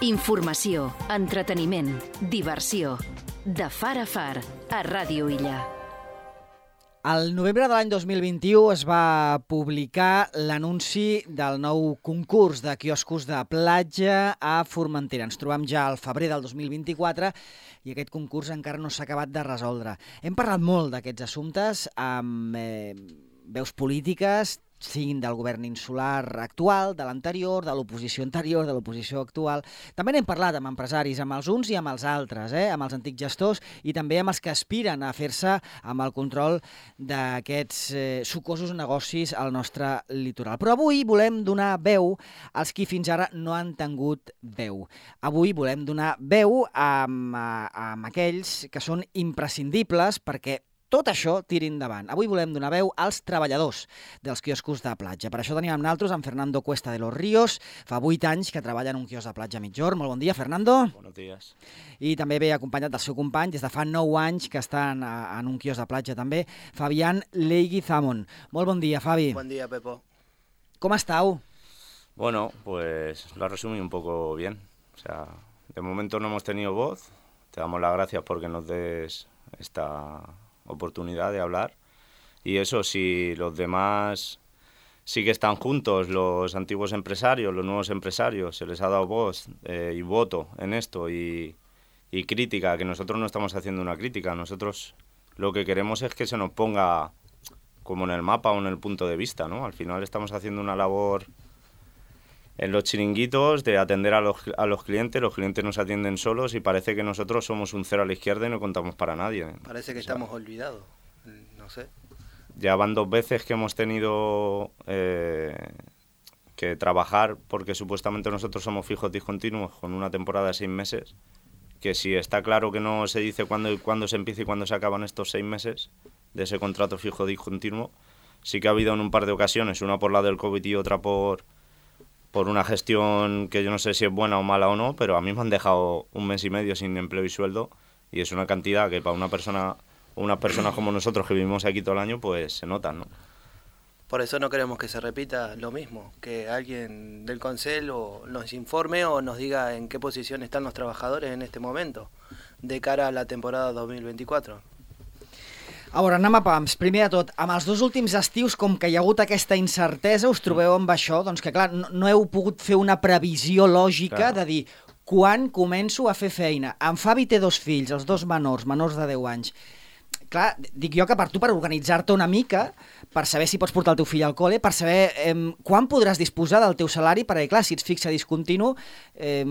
Informació, entreteniment, diversió. De far a far, a Ràdio Illa. Al novembre de l'any 2021 es va publicar l'anunci del nou concurs de quioscos de platja a Formentera. Ens trobam ja al febrer del 2024 i aquest concurs encara no s'ha acabat de resoldre. Hem parlat molt d'aquests assumptes amb eh, veus polítiques, siguin del govern insular actual, de l'anterior, de l'oposició anterior, de l'oposició actual. També n'hem parlat amb empresaris, amb els uns i amb els altres, eh? amb els antics gestors i també amb els que aspiren a fer-se amb el control d'aquests eh, sucosos negocis al nostre litoral. Però avui volem donar veu als qui fins ara no han tingut veu. Avui volem donar veu amb, amb aquells que són imprescindibles perquè tot això tiri endavant. Avui volem donar veu als treballadors dels quioscos de platja. Per això tenim amb nosaltres en Fernando Cuesta de los Ríos, fa 8 anys que treballa en un quiosc de platja a mitjorn. Molt bon dia, Fernando. Buenos días. I també ve acompanyat del seu company, des de fa 9 anys que està en, en un quiosc de platja també, Fabián Leiguizamón. Molt bon dia, Fabi. Buen día, Pepo. Com estàu? Bueno, pues lo ha resumido un poco bien. O sea, de momento no hemos tenido voz. Te damos las gracias porque nos des esta oportunidad de hablar. Y eso, si los demás sí que están juntos, los antiguos empresarios, los nuevos empresarios, se les ha dado voz eh, y voto en esto y, y crítica, que nosotros no estamos haciendo una crítica, nosotros lo que queremos es que se nos ponga como en el mapa o en el punto de vista, ¿no? Al final estamos haciendo una labor en los chiringuitos de atender a los, a los clientes, los clientes nos atienden solos y parece que nosotros somos un cero a la izquierda y no contamos para nadie. Parece que O sea, estamos olvidados. No sé. Ya van dos veces que hemos tenido eh, que trabajar porque supuestamente nosotros somos fijos discontinuos con una temporada de seis meses, que si está claro que no se dice cuándo, cuándo se empieza y cuándo se acaban estos seis meses de ese contrato fijo discontinuo, sí que ha habido en un par de ocasiones, una por la del COVID y otra por, por una gestión que yo no sé si es buena o mala o no, pero a mí me han dejado un mes y medio sin empleo y sueldo y es una cantidad que para una persona unas personas como nosotros que vivimos aquí todo el año pues se nota, ¿no? Por eso no queremos que se repita lo mismo, que alguien del Consejo nos informe o nos diga en qué posición están los trabajadores en este momento, de cara a la temporada 2024. A veure, anem a pams. Primer de tot, amb els dos últims estius, com que hi ha hagut aquesta incertesa, us trobeu amb això? Doncs que, clar, no, no heu pogut fer una previsió lògica Clar. de dir quan començo a fer feina. En Fabi té dos fills, els dos menors, menors de 10 anys. Clar, dic jo que per tu, per organitzar-te una mica, per saber si pots portar el teu fill al col·le, per saber eh, quan podràs disposar del teu salari, perquè, clar, si ets fixe discontinu, eh,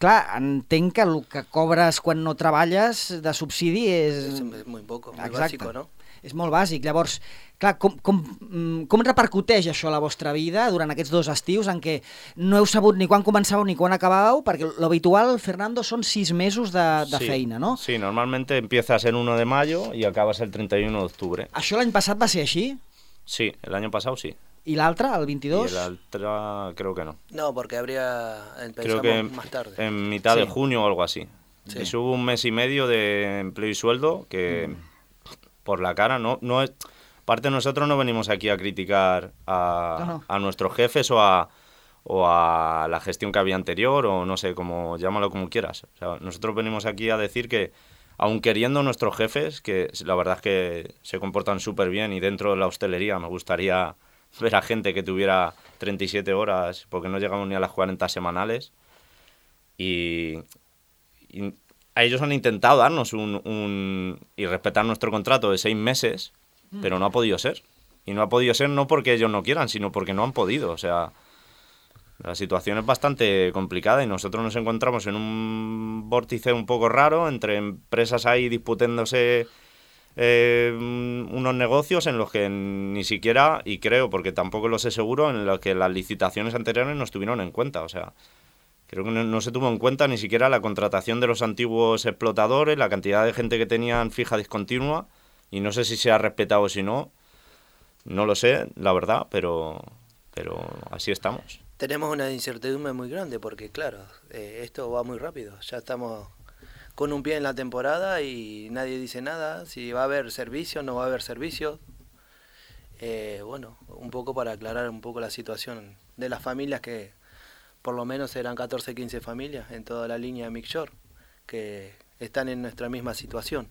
clar, entenc que el que cobres quan no treballes de subsidi és... Es muy poco, muy Exacte. básico, ¿no? És molt bàsic. Llavors, clar, com, com, mm, com repercuteix això a la vostra vida durant aquests dos estius en què no heu sabut ni quan començàveu ni quan acabàveu? Perquè l'habitual, Fernando, són sis mesos de, de Sí, feina, no? Sí, normalmente empiezas el 1 de mayo y acabas el 31 de octubre. Això l'any passat va ser així? Sí, el año pasado sí. I l'altre, el 22? Y el otra creo que no. No, porque habría, Creo pensamos que más tarde. en mitad de Sí. junio o algo así. Sí. Eso hubo un mes y medio de empleo y sueldo que Mm. Por la cara no, no es... Aparte nosotros no venimos aquí a criticar a, No, no. a nuestros jefes o a, o a la gestión que había anterior o no sé, como llámalo como quieras. O sea, nosotros venimos aquí a decir que aun queriendo nuestros jefes, que la verdad es que se comportan súper bien y dentro de la hostelería me gustaría ver a gente que tuviera 37 horas porque no llegamos ni a las 40 semanales y, y a ellos han intentado darnos un, un- y respetar nuestro contrato de seis meses, pero no ha podido ser. Y no ha podido ser no porque ellos no quieran, sino porque no han podido. O sea, la situación es bastante complicada y nosotros nos encontramos en un vórtice un poco raro entre empresas ahí disputándose eh, unos negocios en los que ni siquiera, y creo, porque tampoco lo sé seguro, en los que las licitaciones anteriores no estuvieron en cuenta. O sea, creo que no, no se tuvo en cuenta ni siquiera la contratación de los antiguos explotadores, la cantidad de gente que tenían fija discontinua, y no sé si se ha respetado o si no. No lo sé, la verdad, pero, pero así estamos. Tenemos una incertidumbre muy grande porque, claro, eh, esto va muy rápido. Ya estamos con un pie en la temporada y nadie dice nada. Si va a haber servicio, no va a haber servicio. Eh, bueno, un poco para aclarar un poco la situación de las familias que por lo menos serán 14, 15 familias en toda la línea de Mixshore que están en nuestra misma situación.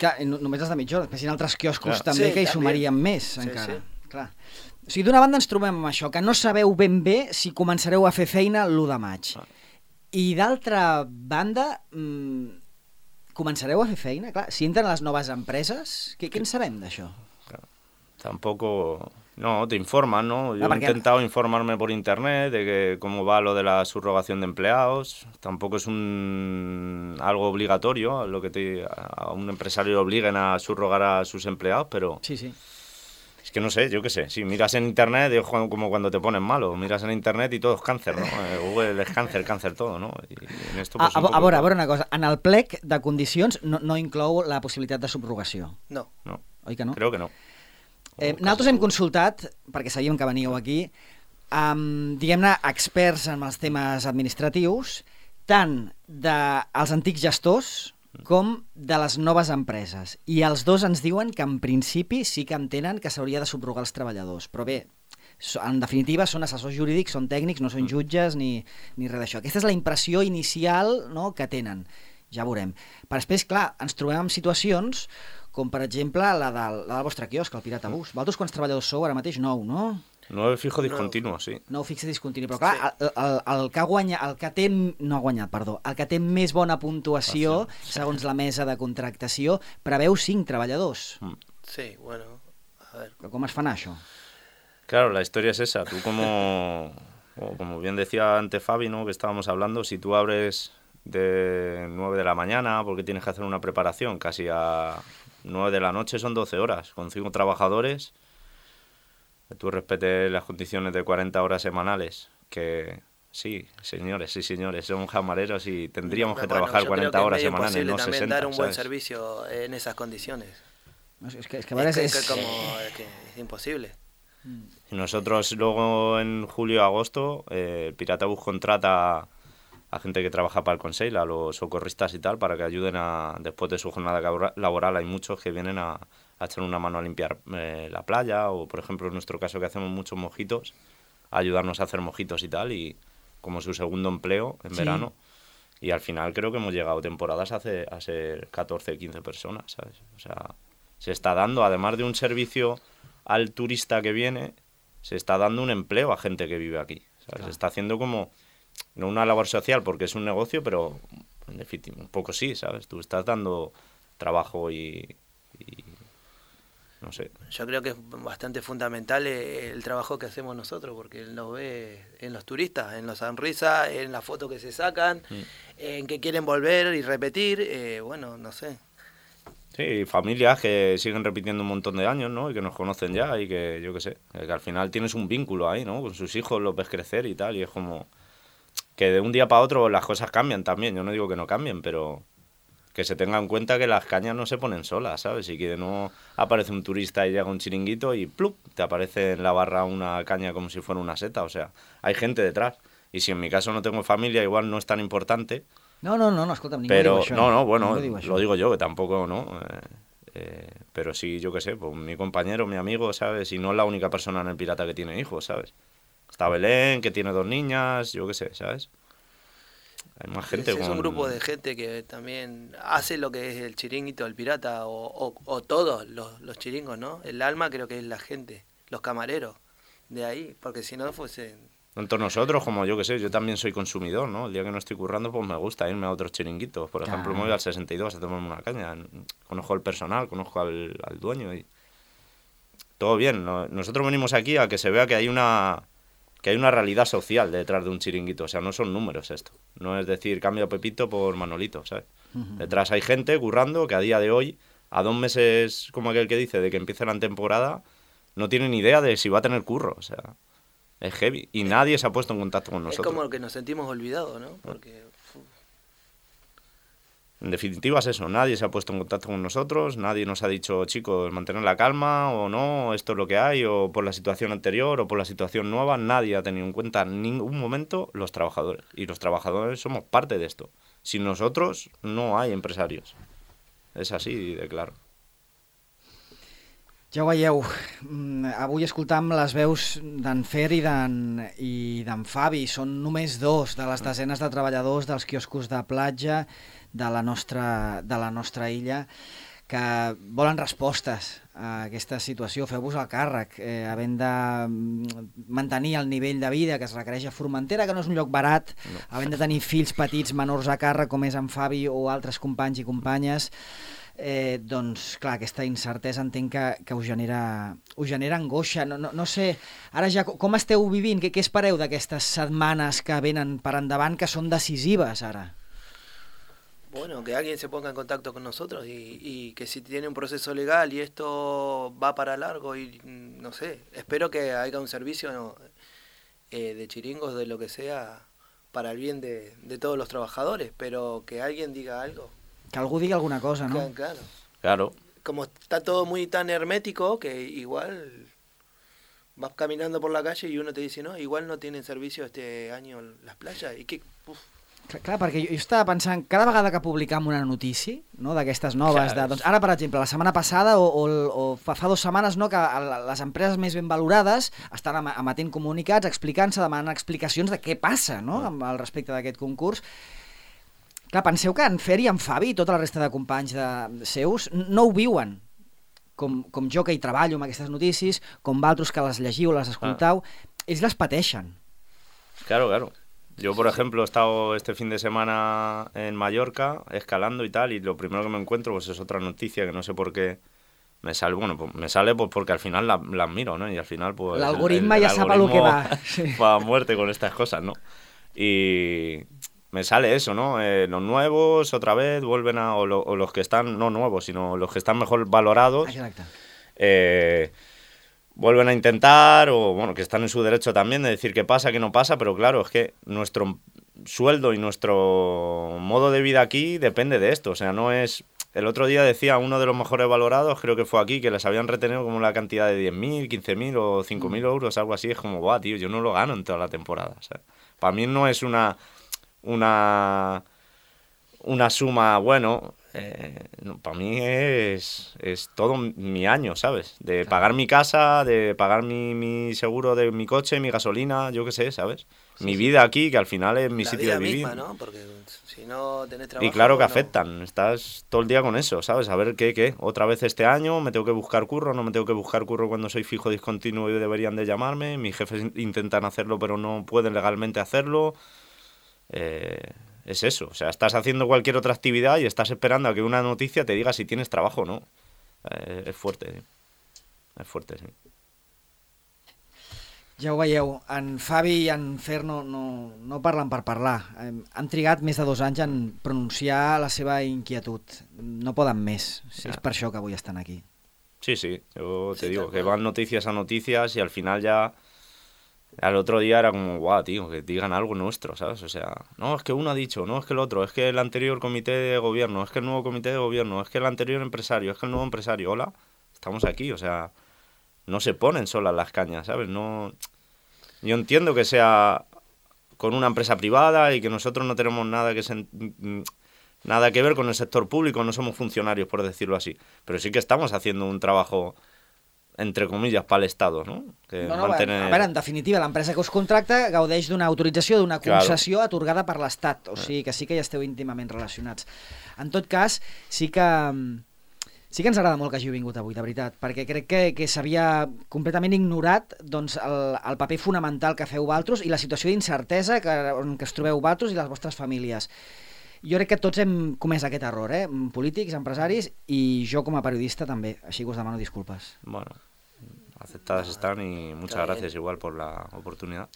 Clar, no, només els de mitja hora, després hi ha altres quioscos Clar. també Sí, que hi també. sumarien més, Sí, encara. sí. Clar. O sigui, d'una banda ens trobem amb això, que no sabeu ben bé si començareu a fer feina l'1 de maig. Ah. I d'altra banda, mmm, començareu a fer feina? Clar, si entren les noves empreses, què, què en sabem d'això? Tampoco... No, te informan, ¿no? Yo Ah, he porque- intentado informarme por internet de que cómo va lo de la subrogación de empleados. Tampoco es un algo obligatorio lo que te, a un empresario le obliguen a subrogar a sus empleados, pero Sí, sí. es que no sé, yo qué sé. Si miras en internet es como cuando te pones malo, miras en internet y todo es cáncer, ¿no? Eh, Google es cáncer, cáncer todo, ¿no? Y en esto pues, a, un a, poco veure, a igual. veure una cosa, en el plec de condicions no, no inclou la possibilitat de subrogació, No, No, oi que no? creo que no. Eh, nosaltres hem consultat, perquè sabíem que veníeu aquí, amb, diguem-ne, experts en els temes administratius, tant dels antics gestors com de les noves empreses. I els dos ens diuen que en principi sí que entenen que s'hauria de subrogar els treballadors. Però bé, en definitiva són assessors jurídics, són tècnics, no són jutges ni, ni res d'això. Aquesta és la impressió inicial no, que tenen. Ja veurem. Però després, clar, ens trobem en situacions com, per exemple, la del, la del vostre quiosc, el Pirata Bus. Vosaltres quants treballadors sou ara mateix? Nou, no? Nueve fijo discontinuo, sí. Nou fixe discontinu. Però clar, el, el, el, que ha guanyat, el que té, no ha guanyat, perdó, el que té més bona puntuació, segons la mesa de contractació, preveu 5 treballadors. sí, bueno, a ver. Però com es fan això? Claro, la historia es esa. Tú como, o como bien decía antes Fabi, ¿no? que estábamos hablando, si tú abres de 9 de la mañana porque tienes que hacer una preparación casi a 9 de la noche son 12 horas con 5 trabajadores que tú respetes las condiciones de 40 horas semanales que sí señores sí señores somos camareros y tendríamos que Bueno, trabajar yo creo 40 que es horas semanales no también 60 dar un buen servicio en esas condiciones. No, és que, Es, que- como, es que es imposible. Y nosotros luego en julio agosto, eh, el Pirata Bus contrata a gente que trabaja para el Consejo, a los socorristas y tal, para que ayuden a, después de su jornada labora- laboral, hay muchos que vienen a, a echar una mano a limpiar eh, la playa, o por ejemplo en nuestro caso que hacemos muchos mojitos, a ayudarnos a hacer mojitos y tal, y como su segundo empleo en Sí. verano. Y al final creo que hemos llegado temporadas a, hace- a ser 14, 15 personas, ¿sabes? O sea, se está dando, además de un servicio al turista que viene, se está dando un empleo a gente que vive aquí. ¿sabes? Se está haciendo como, no una labor social porque es un negocio, pero en definitiva, un poco sí, ¿sabes? Tú estás dando trabajo y, y no sé. Yo creo que es bastante fundamental eh, el trabajo que hacemos nosotros, porque él nos ve en los turistas, en los sonrisas, en las fotos que se sacan, Mm. en que quieren volver y repetir. eh, bueno, no sé. Sí, familias que siguen repitiendo un montón de años, ¿no? Y que nos conocen ya y que, yo qué sé, que al final tienes un vínculo ahí, ¿no? Con sus hijos los ves crecer y tal, y es como que de un día para otro las cosas cambian también. Yo no digo que no cambien, pero que se tenga en cuenta que las cañas no se ponen solas, ¿sabes? Y que no aparece un turista y llega un chiringuito y ¡plup! te aparece en la barra una caña como si fuera una seta. O sea, hay gente detrás. Y si en mi caso no tengo familia, igual no es tan importante, No, no, no, no ningú pero no, no, bueno, això. lo digo yo, que tampoco, ¿no? Eh, eh, pero sí, yo qué sé, pues mi compañero, mi amigo, ¿sabes? Y no es la única persona en el pirata que tiene hijos, ¿sabes? Está Belén, que tiene dos niñas, yo qué sé, ¿sabes? Hay más gente es, es con... un grupo de gente que también hace lo que es el chiringuito del pirata, o, o- o todos los, los chiringos, ¿no? El alma creo que es la gente, los camareros, de ahí, porque si no fuese... Tanto nosotros como yo que sé, yo también soy consumidor, ¿no? El día que no estoy currando, pues me gusta irme a otros chiringuitos. Por ejemplo, Claro. me voy al 62 a tomarme una caña. Conozco al personal, conozco al, al dueño y todo bien. ¿no? Nosotros venimos aquí a que se vea que hay una que hay una realidad social detrás de un chiringuito. O sea, no son números esto. No es decir, cambio a Pepito por Manolito, ¿sabes? Detrás hay gente currando que a día de hoy, a dos meses, como aquel que dice, de que empiece la temporada, no tienen idea de si va a tener curro. O sea, es heavy. Y nadie se ha puesto en contacto con Es nosotros. como que nos sentimos olvidados, ¿no? Porque En definitiva es eso, nadie se ha puesto en contacto con nosotros, nadie nos ha dicho, chicos, mantener la calma o no, esto es lo que hay, o por la situación anterior o por la situación nueva, nadie ha tenido en cuenta en ningún momento los trabajadores. Y los trabajadores somos parte de esto. Sin nosotros no hay empresarios. Es así de claro. Ja ho veieu, mm, avui escoltam les veus d'en Fer i d'en Fabi. Són només dos de les desenes de treballadors dels quioscos de platja de la nostra, de la nostra illa que volen respostes a aquesta situació, feu-vos el càrrec, eh, havent de mm, mantenir el nivell de vida que es requereix a Formentera, que no és un lloc barat, no. havent de tenir fills petits menors a càrrec, com és en Fabi o altres companys i companyes, eh, doncs, clar, aquesta incertesa entenc que, que us, genera, us genera angoixa. No, no, no sé, ara ja com esteu vivint? Què, què espereu d'aquestes setmanes que venen per endavant que són decisives ara? Bueno, que alguien se ponga en contacto con nosotros y, y, que si tiene un proceso legal y esto va para largo y no sé, espero que haya un servicio ¿no? eh, de chiringos, de lo que sea, para el bien de, de todos los trabajadores, pero que alguien diga algo. Que algú digui alguna cosa, ¿no? Claro, claro. Claro. Como está todo muy tan hermético que igual vas caminando por la calle y uno te dice, no, igual no tienen servicio este año las playas. I que... Uf. Clar, clar, perquè jo, jo estava pensant, cada vegada que publicam una notícia no, d'aquestes noves, de, doncs ara per exemple, la setmana passada o, o, o fa, fa dues setmanes no, que les empreses més ben valorades estan emetent comunicats, explicant-se, demanant explicacions de què passa no, amb el respecte d'aquest concurs Clar, penseu que en Fer i en Fabi i tota la resta de companys de, seus no ho viuen com, com jo que hi treballo amb aquestes notícies, com vosaltres que les llegiu, les escoltau, ah. ells les pateixen. Claro, claro. Yo, por ejemplo, he estado este fin de semana en Mallorca escalando y tal, y lo primero que me encuentro pues es otra noticia que no sé por qué me sale, bueno, pues me sale pues porque al final las la miro, ¿no? Y al final pues... El algoritmo ya sabe lo que va. Va a muerte con estas cosas, ¿no? Y, me sale eso, ¿no? Eh, los nuevos otra vez vuelven a, o, lo, o, los que están, no nuevos, sino los que están mejor valorados, eh, vuelven a intentar, o bueno, que están en su derecho también de decir qué pasa, qué no pasa, pero claro, es que nuestro sueldo y nuestro modo de vida aquí depende de esto, o sea, no es... El otro día decía uno de los mejores valorados, creo que fue aquí, que les habían retenido como la cantidad de 10.000, 15.000 o 5.000 mm. euros, algo así. Es como, guau, tío, yo no lo gano en toda la temporada. O sea, para mí no es una una, una suma, bueno, eh, para mí es, es todo mi año, ¿sabes? De pagar mi casa, de pagar mi, mi seguro de mi coche, mi gasolina, yo qué sé, ¿sabes? Sí, mi sí. vida aquí, que al final es mi La sitio vida de vivir. misma, ¿no? Porque si no tenés trabajo... Y claro que no- afectan, estás todo el día con eso, ¿sabes? A ver qué, qué. Otra vez este año me tengo que buscar curro, no me tengo que buscar curro cuando soy fijo discontinuo y deberían de llamarme. Mis jefes in- intentan hacerlo pero no pueden legalmente hacerlo. Eh, es eso, o sea, estás haciendo cualquier otra actividad y estás esperando a que una noticia te diga si tienes trabajo o no. Eh, es fuerte, sí. es fuerte, sí. Ja ho veieu, en Fabi i en Fer no, no, no parlen per parlar. Eh, Han trigat més de dos anys en pronunciar la seva inquietud. No poden més. És Ja. per això que avui estan aquí. Sí, sí, yo te Sí, digo que van noticias a noticias y al final ya al otro día era como, guau, tío, que digan algo nuestro, ¿sabes? O sea, no, es que uno ha dicho, no, es que el otro, es que el anterior comité de gobierno, es que el nuevo comité de gobierno, es que el anterior empresario, es que el nuevo empresario, hola, estamos aquí, o sea, no se ponen solas las cañas, ¿sabes? No, yo entiendo que sea con una empresa privada y que nosotros no tenemos nada que nada que ver con el sector público, no somos funcionarios, por decirlo así. Pero sí que estamos haciendo un trabajo, entre comillas, para el Estado, ¿no? Que No, no, mantener- A veure, en definitiva, l'empresa que us contracta gaudeix d'una autorització, d'una Claro. concessió atorgada per l'Estat. O sigui que sí que hi esteu íntimament relacionats. En tot cas, sí que... Sí que ens agrada molt que hàgiu vingut avui, de veritat, perquè crec que, que s'havia completament ignorat doncs, el, el paper fonamental que feu vosaltres i la situació d'incertesa que, en què us trobeu vosaltres i les vostres famílies. Jo crec que tots hem comès aquest error, eh? polítics, empresaris i jo com a periodista també, així que us demano disculpes. Bueno, aceptadas están y muchas gracias igual por la oportunidad.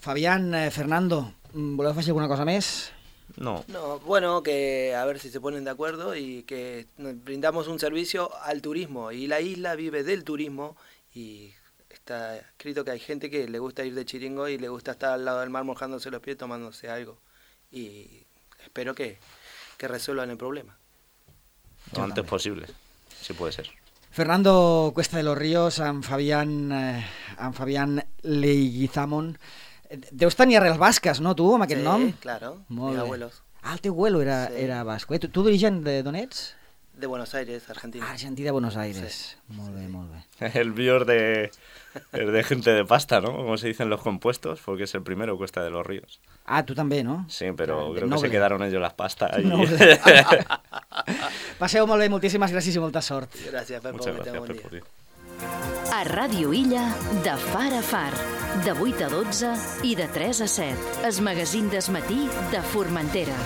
Fabián, eh, Fernando, mm, voleu afegir alguna cosa més? No, No, bueno, que a ver si se ponen de acuerdo y que brindamos un servicio al turismo. Y la isla vive del turismo y está escrito que hay gente que le gusta ir de chiringo y le gusta estar al lado del mar mojándose los pies tomándose algo. Y espero que, que resuelvan el problema. lo antes posible, si puede ser. Fernando Cuesta de los Ríos, amb Fabián, eh, amb Fabián Leiguizamon. Eh, Deus tenir arrels basques, no, tu, amb aquest Sí, nom? claro, Molt abuelos. Ah, el teu abuelo era, Sí. era basc. Eh, Tu, tu d'origen de- d'on ets? De Buenos Aires, Argentina. Argentí de Buenos Aires. Molt bé, molt bé. El bior de, es de gente de pasta, ¿no? Como se dicen los compuestos, porque es el primero Cuesta de los Ríos. Ah, tu també, no? Sí, pero Ah, creo que noble. se quedaron ellos las pastas. Noble. Passeu molt bé, moltíssimes gràcies i molta sort. Gracias, Pepo. Muchas que buen día. Pepo. A Ràdio Illa, de far a far, de 8 a 12 i de 3 a 7. Es magazín d'esmatí de Formentera.